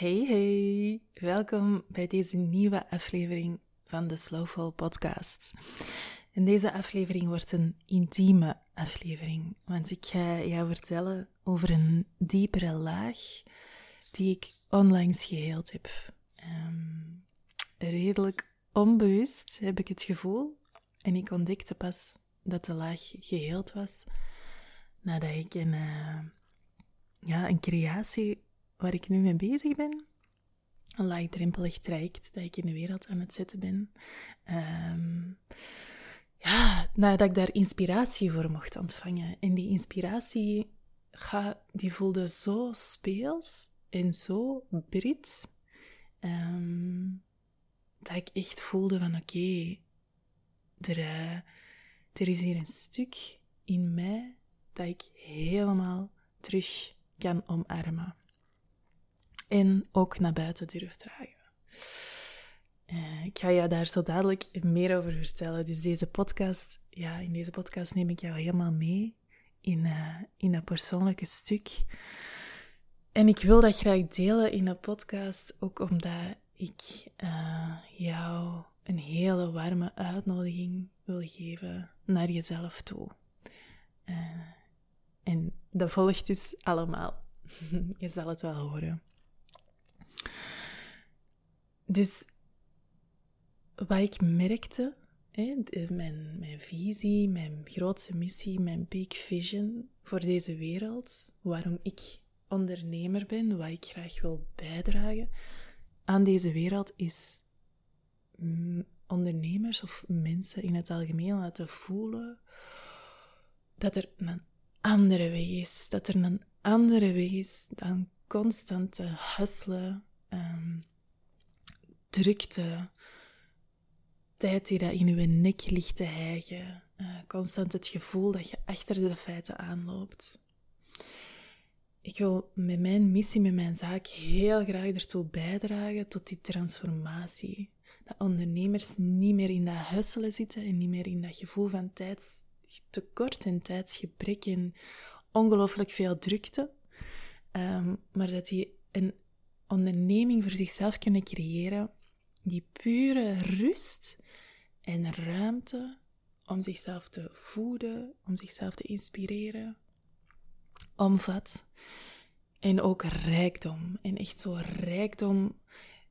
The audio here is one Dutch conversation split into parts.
Hey hey, welkom bij deze nieuwe aflevering van de Slowful Podcast. En deze aflevering wordt een intieme aflevering, want ik ga jou vertellen over een diepere laag die ik onlangs geheeld heb. Um, redelijk onbewust heb ik het gevoel, en ik ontdekte pas dat de laag geheeld was nadat ik een, uh, ja, een creatie waar ik nu mee bezig ben, een laagdrempelig traject dat ik in de wereld aan het zetten ben. Um, ja, nadat ik daar inspiratie voor mocht ontvangen. En die inspiratie, die voelde zo speels en zo Brit, um, dat ik echt voelde van oké, er, uh, er is hier een stuk in mij dat ik helemaal terug kan omarmen en ook naar buiten durf dragen. Uh, ik ga je daar zo dadelijk meer over vertellen. Dus deze podcast, ja, in deze podcast neem ik jou helemaal mee in, uh, in dat persoonlijke stuk. En ik wil dat graag delen in een podcast, ook omdat ik uh, jou een hele warme uitnodiging wil geven naar jezelf toe. en dat volgt dus allemaal. Je zal het wel horen. Dus wat ik merkte, hè, mijn, mijn visie, mijn grootste missie, mijn big vision voor deze wereld, waarom ik ondernemer ben, wat ik graag wil bijdragen aan deze wereld, is ondernemers of mensen in het algemeen laten voelen dat er een andere weg is. Dat er een andere weg is dan constante hustelen, um, drukte, tijd die dat in je nek ligt te hijgen, uh, constant het gevoel dat je achter de feiten aanloopt. Ik wil met mijn missie, met mijn zaak heel graag ertoe bijdragen tot die transformatie. Dat ondernemers niet meer in dat husselen zitten en niet meer in dat gevoel van tijdstekort en tijdsgebrek en ongelooflijk veel drukte, um, maar dat die een onderneming voor zichzelf kunnen creëren die pure rust en ruimte om zichzelf te voeden, om zichzelf te inspireren, omvat. En ook rijkdom. En echt zo rijkdom,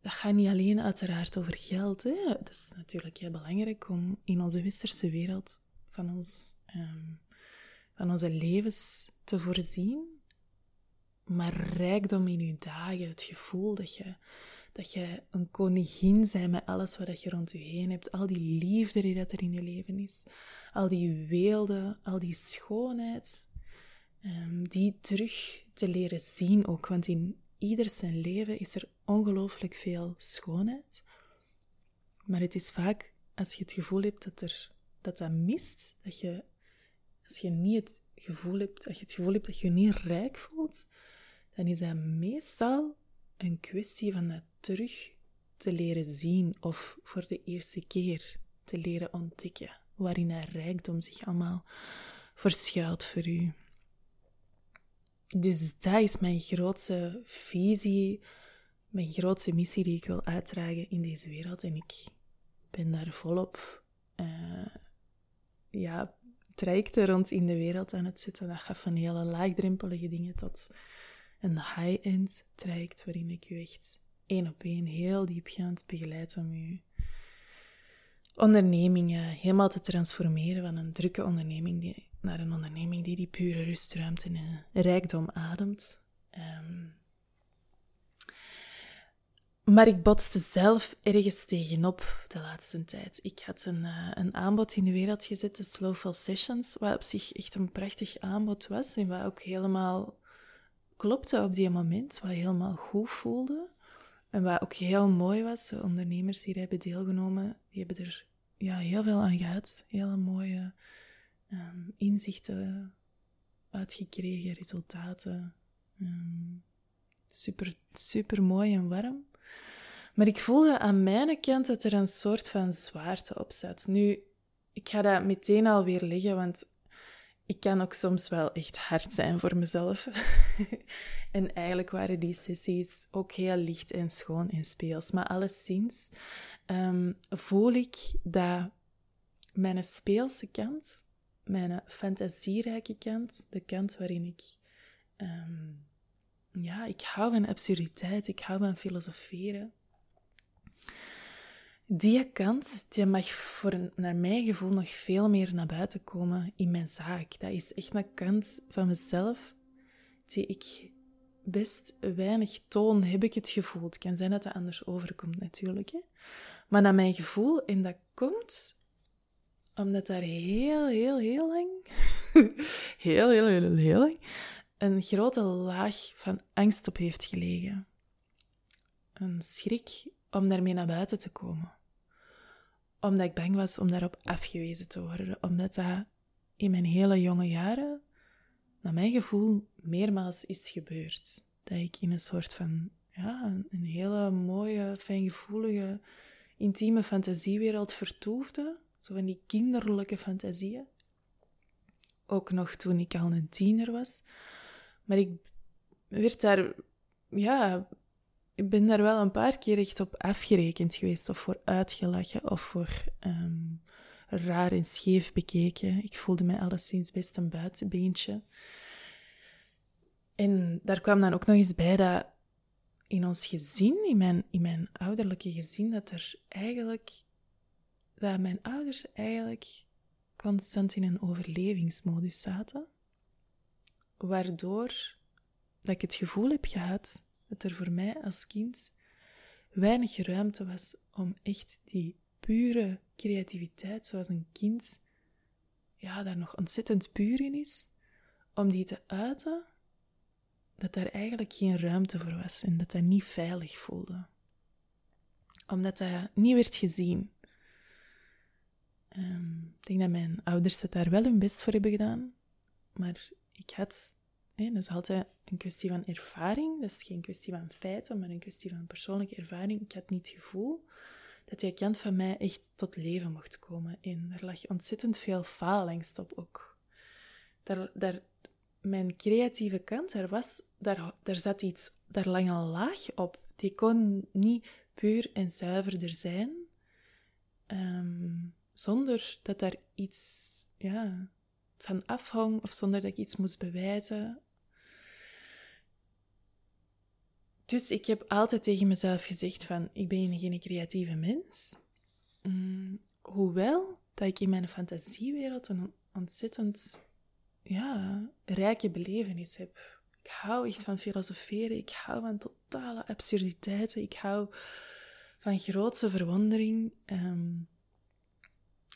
dat gaat niet alleen uiteraard over geld. Hè? Dat is natuurlijk heel belangrijk om in onze westerse wereld van, ons, um, van onze levens te voorzien maar rijkdom in je dagen. Het gevoel dat je, dat je een koningin bent met alles wat je rond je heen hebt. Al die liefde die dat er in je leven is. Al die weelde, al die schoonheid. Um, die terug te leren zien ook. Want in ieder zijn leven is er ongelooflijk veel schoonheid. Maar het is vaak als je het gevoel hebt dat er, dat, dat mist, dat je, als je niet het gevoel hebt, als je het gevoel hebt dat je je niet rijk voelt, dan is dat meestal een kwestie van dat terug te leren zien of voor de eerste keer te leren ontdekken waarin dat rijkdom zich allemaal verschuilt voor u. Dus dat is mijn grootste visie, mijn grootste missie die ik wil uitdragen in deze wereld. En ik ben daar volop uh, ja, trajecten rond in de wereld aan het zetten. Dat gaat van hele laagdrempelige dingen tot een high-end traject waarin ik u echt één op één heel diepgaand begeleid om uw ondernemingen helemaal te transformeren van een drukke onderneming naar een onderneming die die pure rustruimte en rijkdom ademt. Ehm, maar ik botste zelf ergens tegenop de laatste tijd. Ik had een, uh, een aanbod in de wereld gezet, de Slowful Sessions, wat op zich echt een prachtig aanbod was en wat ook helemaal klopte op die moment, wat helemaal goed voelde. En wat ook heel mooi was, de ondernemers die hebben deelgenomen, die hebben er ja, heel veel aan gehad. Hele mooie um, inzichten uitgekregen, resultaten. Um, super, super mooi en warm. Maar ik voelde aan mijn kant dat er een soort van zwaarte op zat. Nu, ik ga dat meteen alweer leggen, want ik kan ook soms wel echt hard zijn voor mezelf. en eigenlijk waren die sessies ook heel licht en schoon en speels. Maar alleszins um, voel ik dat mijn speelse kant, mijn fantasierijke kant, de kant waarin ik... Um, ja, ik hou van absurditeit, ik hou van filosoferen die kant die mag voor, naar mijn gevoel nog veel meer naar buiten komen in mijn zaak. Dat is echt een kant van mezelf die ik best weinig toon, heb ik het gevoel. Het kan zijn dat het anders overkomt natuurlijk. Hè? Maar naar mijn gevoel, en dat komt omdat daar heel, heel, heel lang, heel, heel, heel lang, een grote laag van angst op heeft gelegen. Een schrik om daarmee naar buiten te komen omdat ik bang was om daarop afgewezen te worden. Omdat dat in mijn hele jonge jaren, naar mijn gevoel, meermaals is gebeurd. Dat ik in een soort van, ja, een hele mooie, fijngevoelige, intieme fantasiewereld vertoefde. Zo van die kinderlijke fantasieën. Ook nog toen ik al een tiener was. Maar ik werd daar, ja, ik ben daar wel een paar keer echt op afgerekend geweest, of voor uitgelachen, of voor um, raar en scheef bekeken. Ik voelde mij alleszins best een buitenbeentje. En daar kwam dan ook nog eens bij dat in ons gezin, in mijn, in mijn ouderlijke gezin, dat er eigenlijk, dat mijn ouders eigenlijk constant in een overlevingsmodus zaten. Waardoor dat ik het gevoel heb gehad dat er voor mij als kind weinig ruimte was om echt die pure creativiteit, zoals een kind ja, daar nog ontzettend puur in is, om die te uiten, dat daar eigenlijk geen ruimte voor was en dat dat niet veilig voelde. Omdat dat niet werd gezien. Um, ik denk dat mijn ouders het daar wel hun best voor hebben gedaan, maar ik had dat is altijd een kwestie van ervaring. Dat is geen kwestie van feiten, maar een kwestie van persoonlijke ervaring. Ik had niet het gevoel dat die kant van mij echt tot leven mocht komen. En er lag ontzettend veel faalangst op ook. Daar, daar, mijn creatieve kant, daar, was, daar, zat iets, daar lag een laag op. Die kon niet puur en zuiverder zijn, ehm, zonder dat daar iets ja, van afhang of zonder dat ik iets moest bewijzen Dus ik heb altijd tegen mezelf gezegd van, ik ben geen creatieve mens. Mm, hoewel dat ik in mijn fantasiewereld een ontzettend ja, rijke belevenis heb. Ik hou echt van filosoferen, ik hou van totale absurditeiten, ik hou van grootse verwondering. Ehm,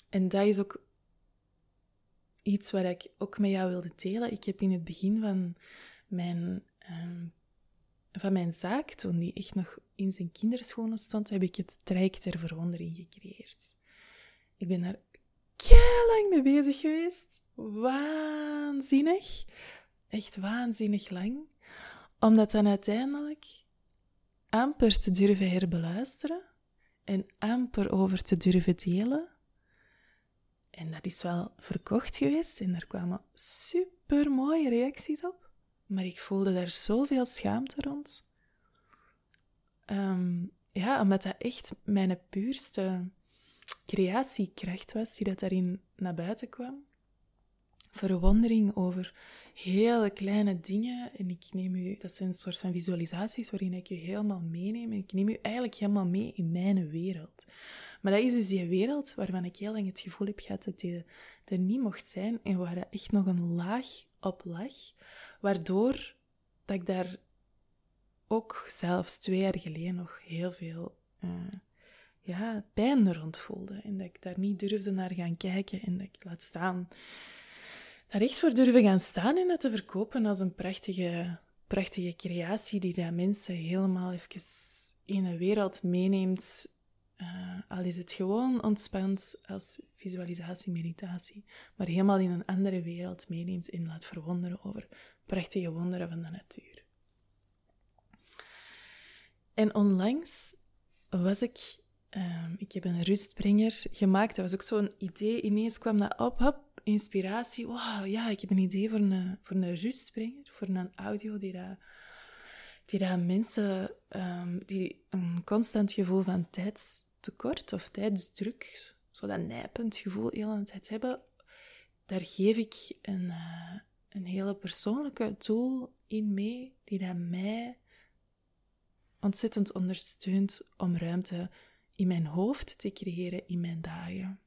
en dat is ook iets waar ik ook met jou wilde delen. Ik heb in het begin van mijn um, van mijn zaak, toen die echt nog in zijn kinderschoenen stond, heb ik het traject ter verwondering gecreëerd. Ik ben daar lang mee bezig geweest. Waanzinnig. Echt waanzinnig lang. Om dat dan uiteindelijk amper te durven herbeluisteren en amper over te durven delen. En dat is wel verkocht geweest en daar kwamen super mooie reacties op. Maar ik voelde daar zoveel schaamte rond. Um, ja, omdat dat echt mijn puurste creatiekracht was, die dat daarin naar buiten kwam. Verwondering over hele kleine dingen. En ik neem u, dat zijn een soort van visualisaties waarin ik je helemaal meeneem. En ik neem u eigenlijk helemaal mee in mijn wereld. Maar dat is dus die wereld waarvan ik heel lang het gevoel heb gehad dat die er niet mocht zijn. En waar er echt nog een laag op lag. Waardoor dat ik daar ook zelfs twee jaar geleden nog heel veel uh, ja, pijn rond voelde. En dat ik daar niet durfde naar gaan kijken. En dat ik laat staan daar echt voor durven gaan staan en het te verkopen als een prachtige, prachtige creatie die dat mensen helemaal even in een wereld meeneemt. Uh, al is het gewoon ontspant als visualisatie, meditatie, maar helemaal in een andere wereld meeneemt en laat verwonderen over prachtige wonderen van de natuur. En onlangs was ik, uh, ik heb een rustbrenger gemaakt, dat was ook zo'n idee, ineens kwam dat op, hop, inspiratie. Wow, ja, ik heb een idee voor een, voor een rustbrenger, voor een audio die dat, die dat mensen um, die een constant gevoel van tijdstekort of tijdsdruk, zo dat nijpend gevoel heel de tijd hebben, daar geef ik een, uh, een hele persoonlijke tool in mee die dat mij ontzettend ondersteunt om ruimte in mijn hoofd te creëren in mijn dagen.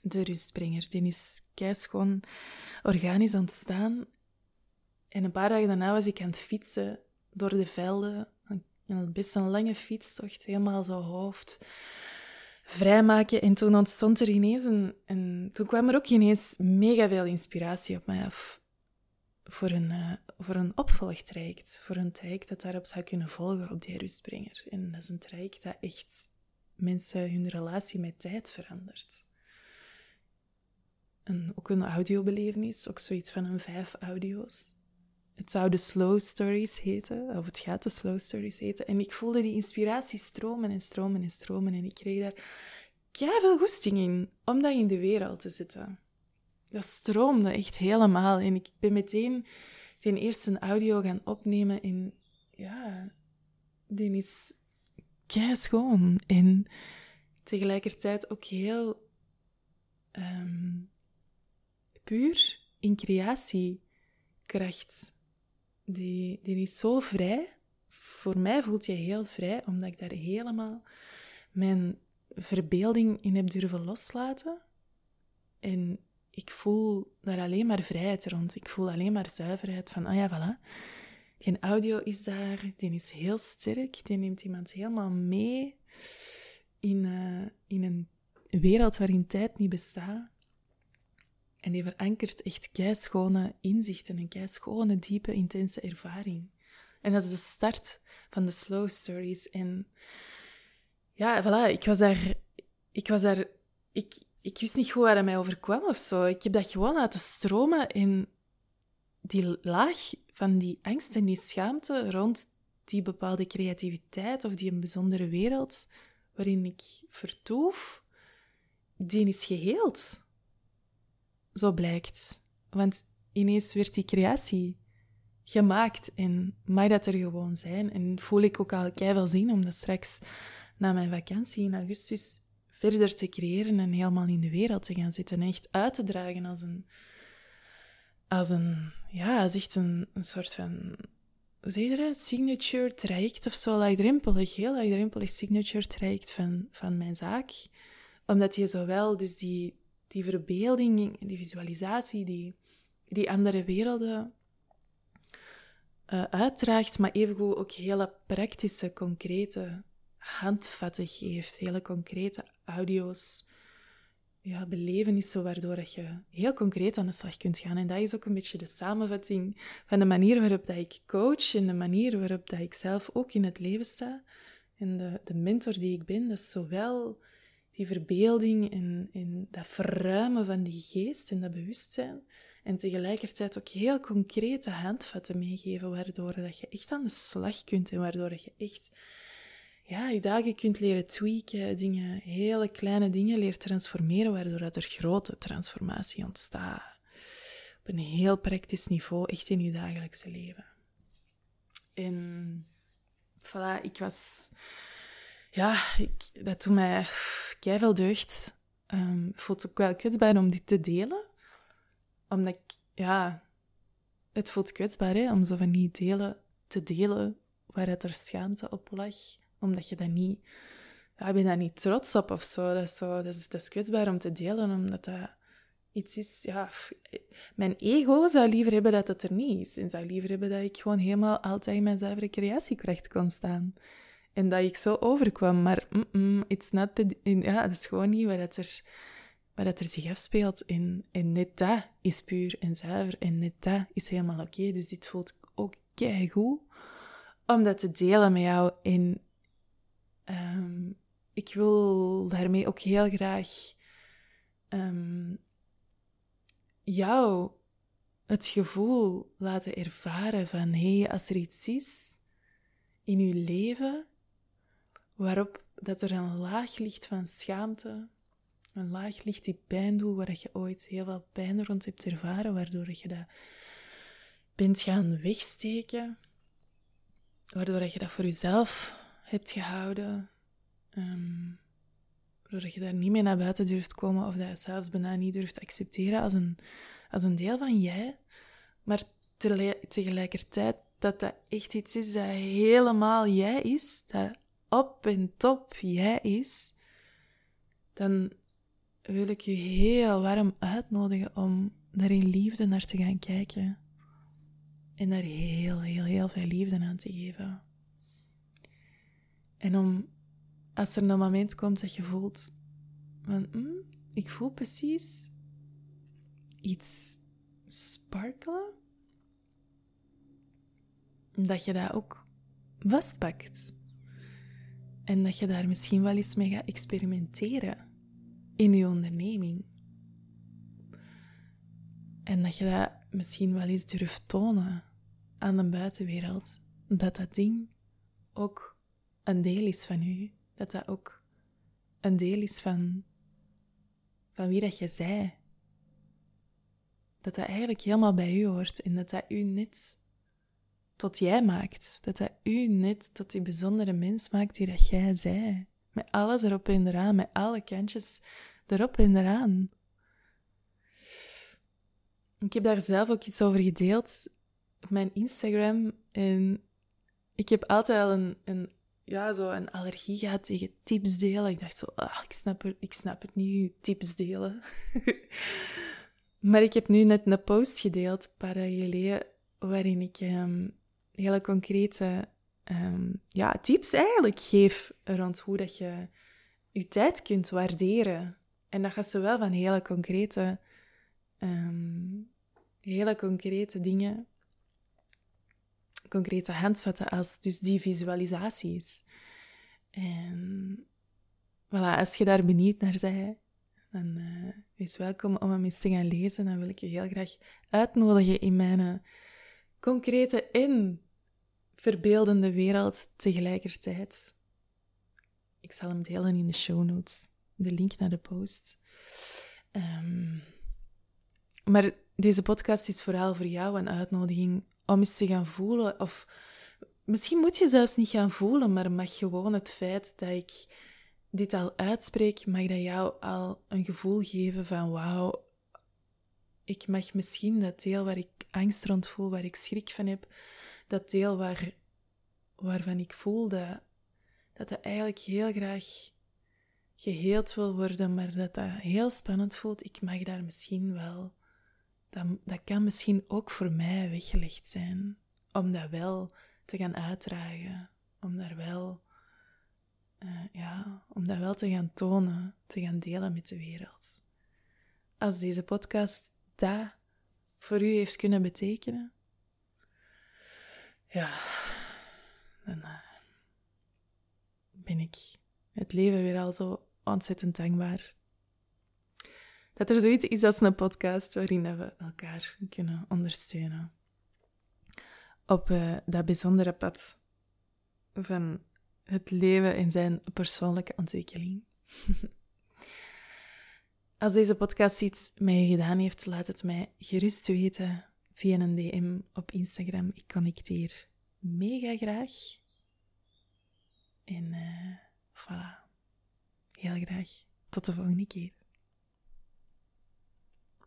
De rustbrenger, die is gewoon organisch ontstaan. En een paar dagen daarna was ik aan het fietsen door de velden. Een, best een lange fietstocht, helemaal zo hoofd vrijmaken. En toen ontstond er ineens een. Toen kwam er ook ineens mega veel inspiratie op mij af voor een, uh, voor een opvolgtraject. Voor een traject dat daarop zou kunnen volgen op die rustbrenger. En dat is een traject dat echt mensen hun relatie met tijd verandert. En ook een audiobelevenis, ook zoiets van een vijf audio's. Het zou de Slow Stories heten, of het gaat de Slow Stories heten. En ik voelde die inspiratie stromen en stromen en stromen. En ik kreeg daar veel goesting in om dat in de wereld te zetten dat stroomde echt helemaal. En ik ben meteen ten eerste een audio gaan opnemen. En ja, die is kei schoon. En tegelijkertijd ook heel um, puur in creatiekracht. Die, die is zo vrij. Voor mij voelt je heel vrij, omdat ik daar helemaal mijn verbeelding in heb durven loslaten. En ik voel daar alleen maar vrijheid rond. Ik voel alleen maar zuiverheid van, ah ja, voilà. Die audio is daar, die is heel sterk, die neemt iemand helemaal mee in, uh, in een wereld waarin tijd niet bestaat. En die verankert echt keischone inzichten, een keischone, diepe, intense ervaring. En dat is de start van de slow stories. En ja, voilà, ik was daar... Ik was daar... Ik, ik wist niet goed waar mij overkwam of zo. Ik heb dat gewoon laten stromen in die laag van die angst en die schaamte rond die bepaalde creativiteit of die een bijzondere wereld waarin ik vertoef, die is geheeld. Zo blijkt. Want ineens werd die creatie gemaakt en mag dat er gewoon zijn. En voel ik ook al keihard zien, omdat straks na mijn vakantie in augustus verder te creëren en helemaal in de wereld te gaan zitten. En echt uit te dragen als een, als een ja, als echt een, een soort van, hoe zeg je dat? Signature traject of zo, laagdrempelig, heel laagdrempelig signature traject van, van mijn zaak. Omdat je zowel dus die, die verbeelding, die visualisatie, die, die andere werelden uh, uitdraagt, maar evengoed ook hele praktische, concrete handvatten geeft. Hele concrete audio's, ja, belevenissen, waardoor je heel concreet aan de slag kunt gaan. En dat is ook een beetje de samenvatting van de manier waarop dat ik coach en de manier waarop dat ik zelf ook in het leven sta. En de, de mentor die ik ben, dat is zowel die verbeelding en, en dat verruimen van die geest en dat bewustzijn. En tegelijkertijd ook heel concrete handvatten meegeven, waardoor dat je echt aan de slag kunt en waardoor dat je echt ja, je dagen kunt leren tweaken, dingen, hele kleine dingen leert transformeren, waardoor dat er grote transformatie ontstaat. Op een heel praktisch niveau, echt in je dagelijkse leven. En voilà, ik was... Ja, ik, dat doet mij veel deugd. Um, ik voel het ook wel kwetsbaar om dit te delen. Omdat ik, ja... Het voelt kwetsbaar, hè, om zo van die delen te delen waar het er schaamte op lag omdat je dat niet... Ja, ik ben daar niet trots op of zo. Dat is, zo, dat is, dat kwetsbaar om te delen, omdat dat iets is... Ja, mijn ego zou liever hebben dat het er niet is. En zou liever hebben dat ik gewoon helemaal altijd in mijn zuivere creatiekracht kon staan. En dat ik zo overkwam. Maar mm it's not the, ja, dat is gewoon niet wat, het er, wat het er zich afspeelt. En, en net dat is puur en zuiver. En net dat is helemaal oké. Dus dit voelt ook goed om dat te delen met jou. En Ehm, ik wil daarmee ook heel graag um, jou het gevoel laten ervaren van hé, als er iets is in je leven waarop dat er een laag ligt van schaamte Een laag licht die pijn doet, waar je ooit heel veel pijn rond hebt ervaren, waardoor je dat bent gaan wegsteken. Waardoor je dat voor jezelf hebt gehouden. Um, waardoor je daar niet meer naar buiten durft komen of dat je zelfs bijna niet durft accepteren als een, als een deel van jij. Maar tegelijkertijd dat dat echt iets is dat helemaal jij is, dat op en top jij is, dan wil ik je heel warm uitnodigen om daar in liefde naar te gaan kijken. En daar heel, heel, heel veel liefde aan te geven. En om, als er een moment komt dat je voelt mm, ik voel precies iets sparkelen, dat je dat ook vastpakt. En dat je daar misschien wel eens mee gaat experimenteren in je onderneming. En dat je dat misschien wel eens durft tonen aan de buitenwereld. Dat dat ding ook een deel is van u. Dat dat ook een deel is van, van wie dat je zij. Dat dat eigenlijk helemaal bij u hoort en dat dat u net tot jij maakt. Dat dat u net tot die bijzondere mens maakt die dat jij zij. Met alles erop en eraan, met alle kantjes erop en eraan. Ik heb daar zelf ook iets over gedeeld op mijn Instagram. En ik heb altijd al een, een, ja, zo een allergie gehad tegen tips delen. Ik dacht zo, ah, ik, snap ik snap het niet, tips delen. maar ik heb nu net een post gedeeld, een paar waarin ik um, hele concrete um, ja, tips eigenlijk geef rond hoe dat je je tijd kunt waarderen. En dat gaat zowel van hele concrete, um, hele concrete dingen, concrete handvatten, als dus die visualisaties. En voilà, als je daar benieuwd naar bent, dan uh, wees welkom om hem eens te gaan lezen. Dan wil ik je heel graag uitnodigen in mijn uh, concrete en verbeeldende wereld tegelijkertijd. Ik zal hem delen in de show notes, de link naar de post. Um, maar deze podcast is vooral voor jou een uitnodiging om eens te gaan voelen. Of misschien moet je zelfs niet gaan voelen, maar mag gewoon het feit dat ik dit al uitspreek, mag dat jou al een gevoel geven van wauw, ik mag misschien dat deel waar ik angst rond voel, waar ik schrik van heb, dat deel waar, waarvan ik voel dat, dat eigenlijk heel graag geheeld wil worden, maar dat dat heel spannend voelt, ik mag daar misschien wel. Dat, dat kan misschien ook voor mij weggelegd zijn, om dat wel te gaan uitdragen, om daar wel, uh, ja, om dat wel te gaan tonen, te gaan delen met de wereld. Als deze podcast dat voor u heeft kunnen betekenen, ja, dan uh, ben ik het leven weer al zo ontzettend dankbaar. Dat er zoiets is als een podcast waarin we elkaar kunnen ondersteunen. Op uh, dat bijzondere pad van het leven in zijn persoonlijke ontwikkeling. Als deze podcast iets met je gedaan heeft, laat het mij gerust weten via een DM op Instagram. Ik connecteer mega graag. En uh, voilà. Heel graag. Tot de volgende keer.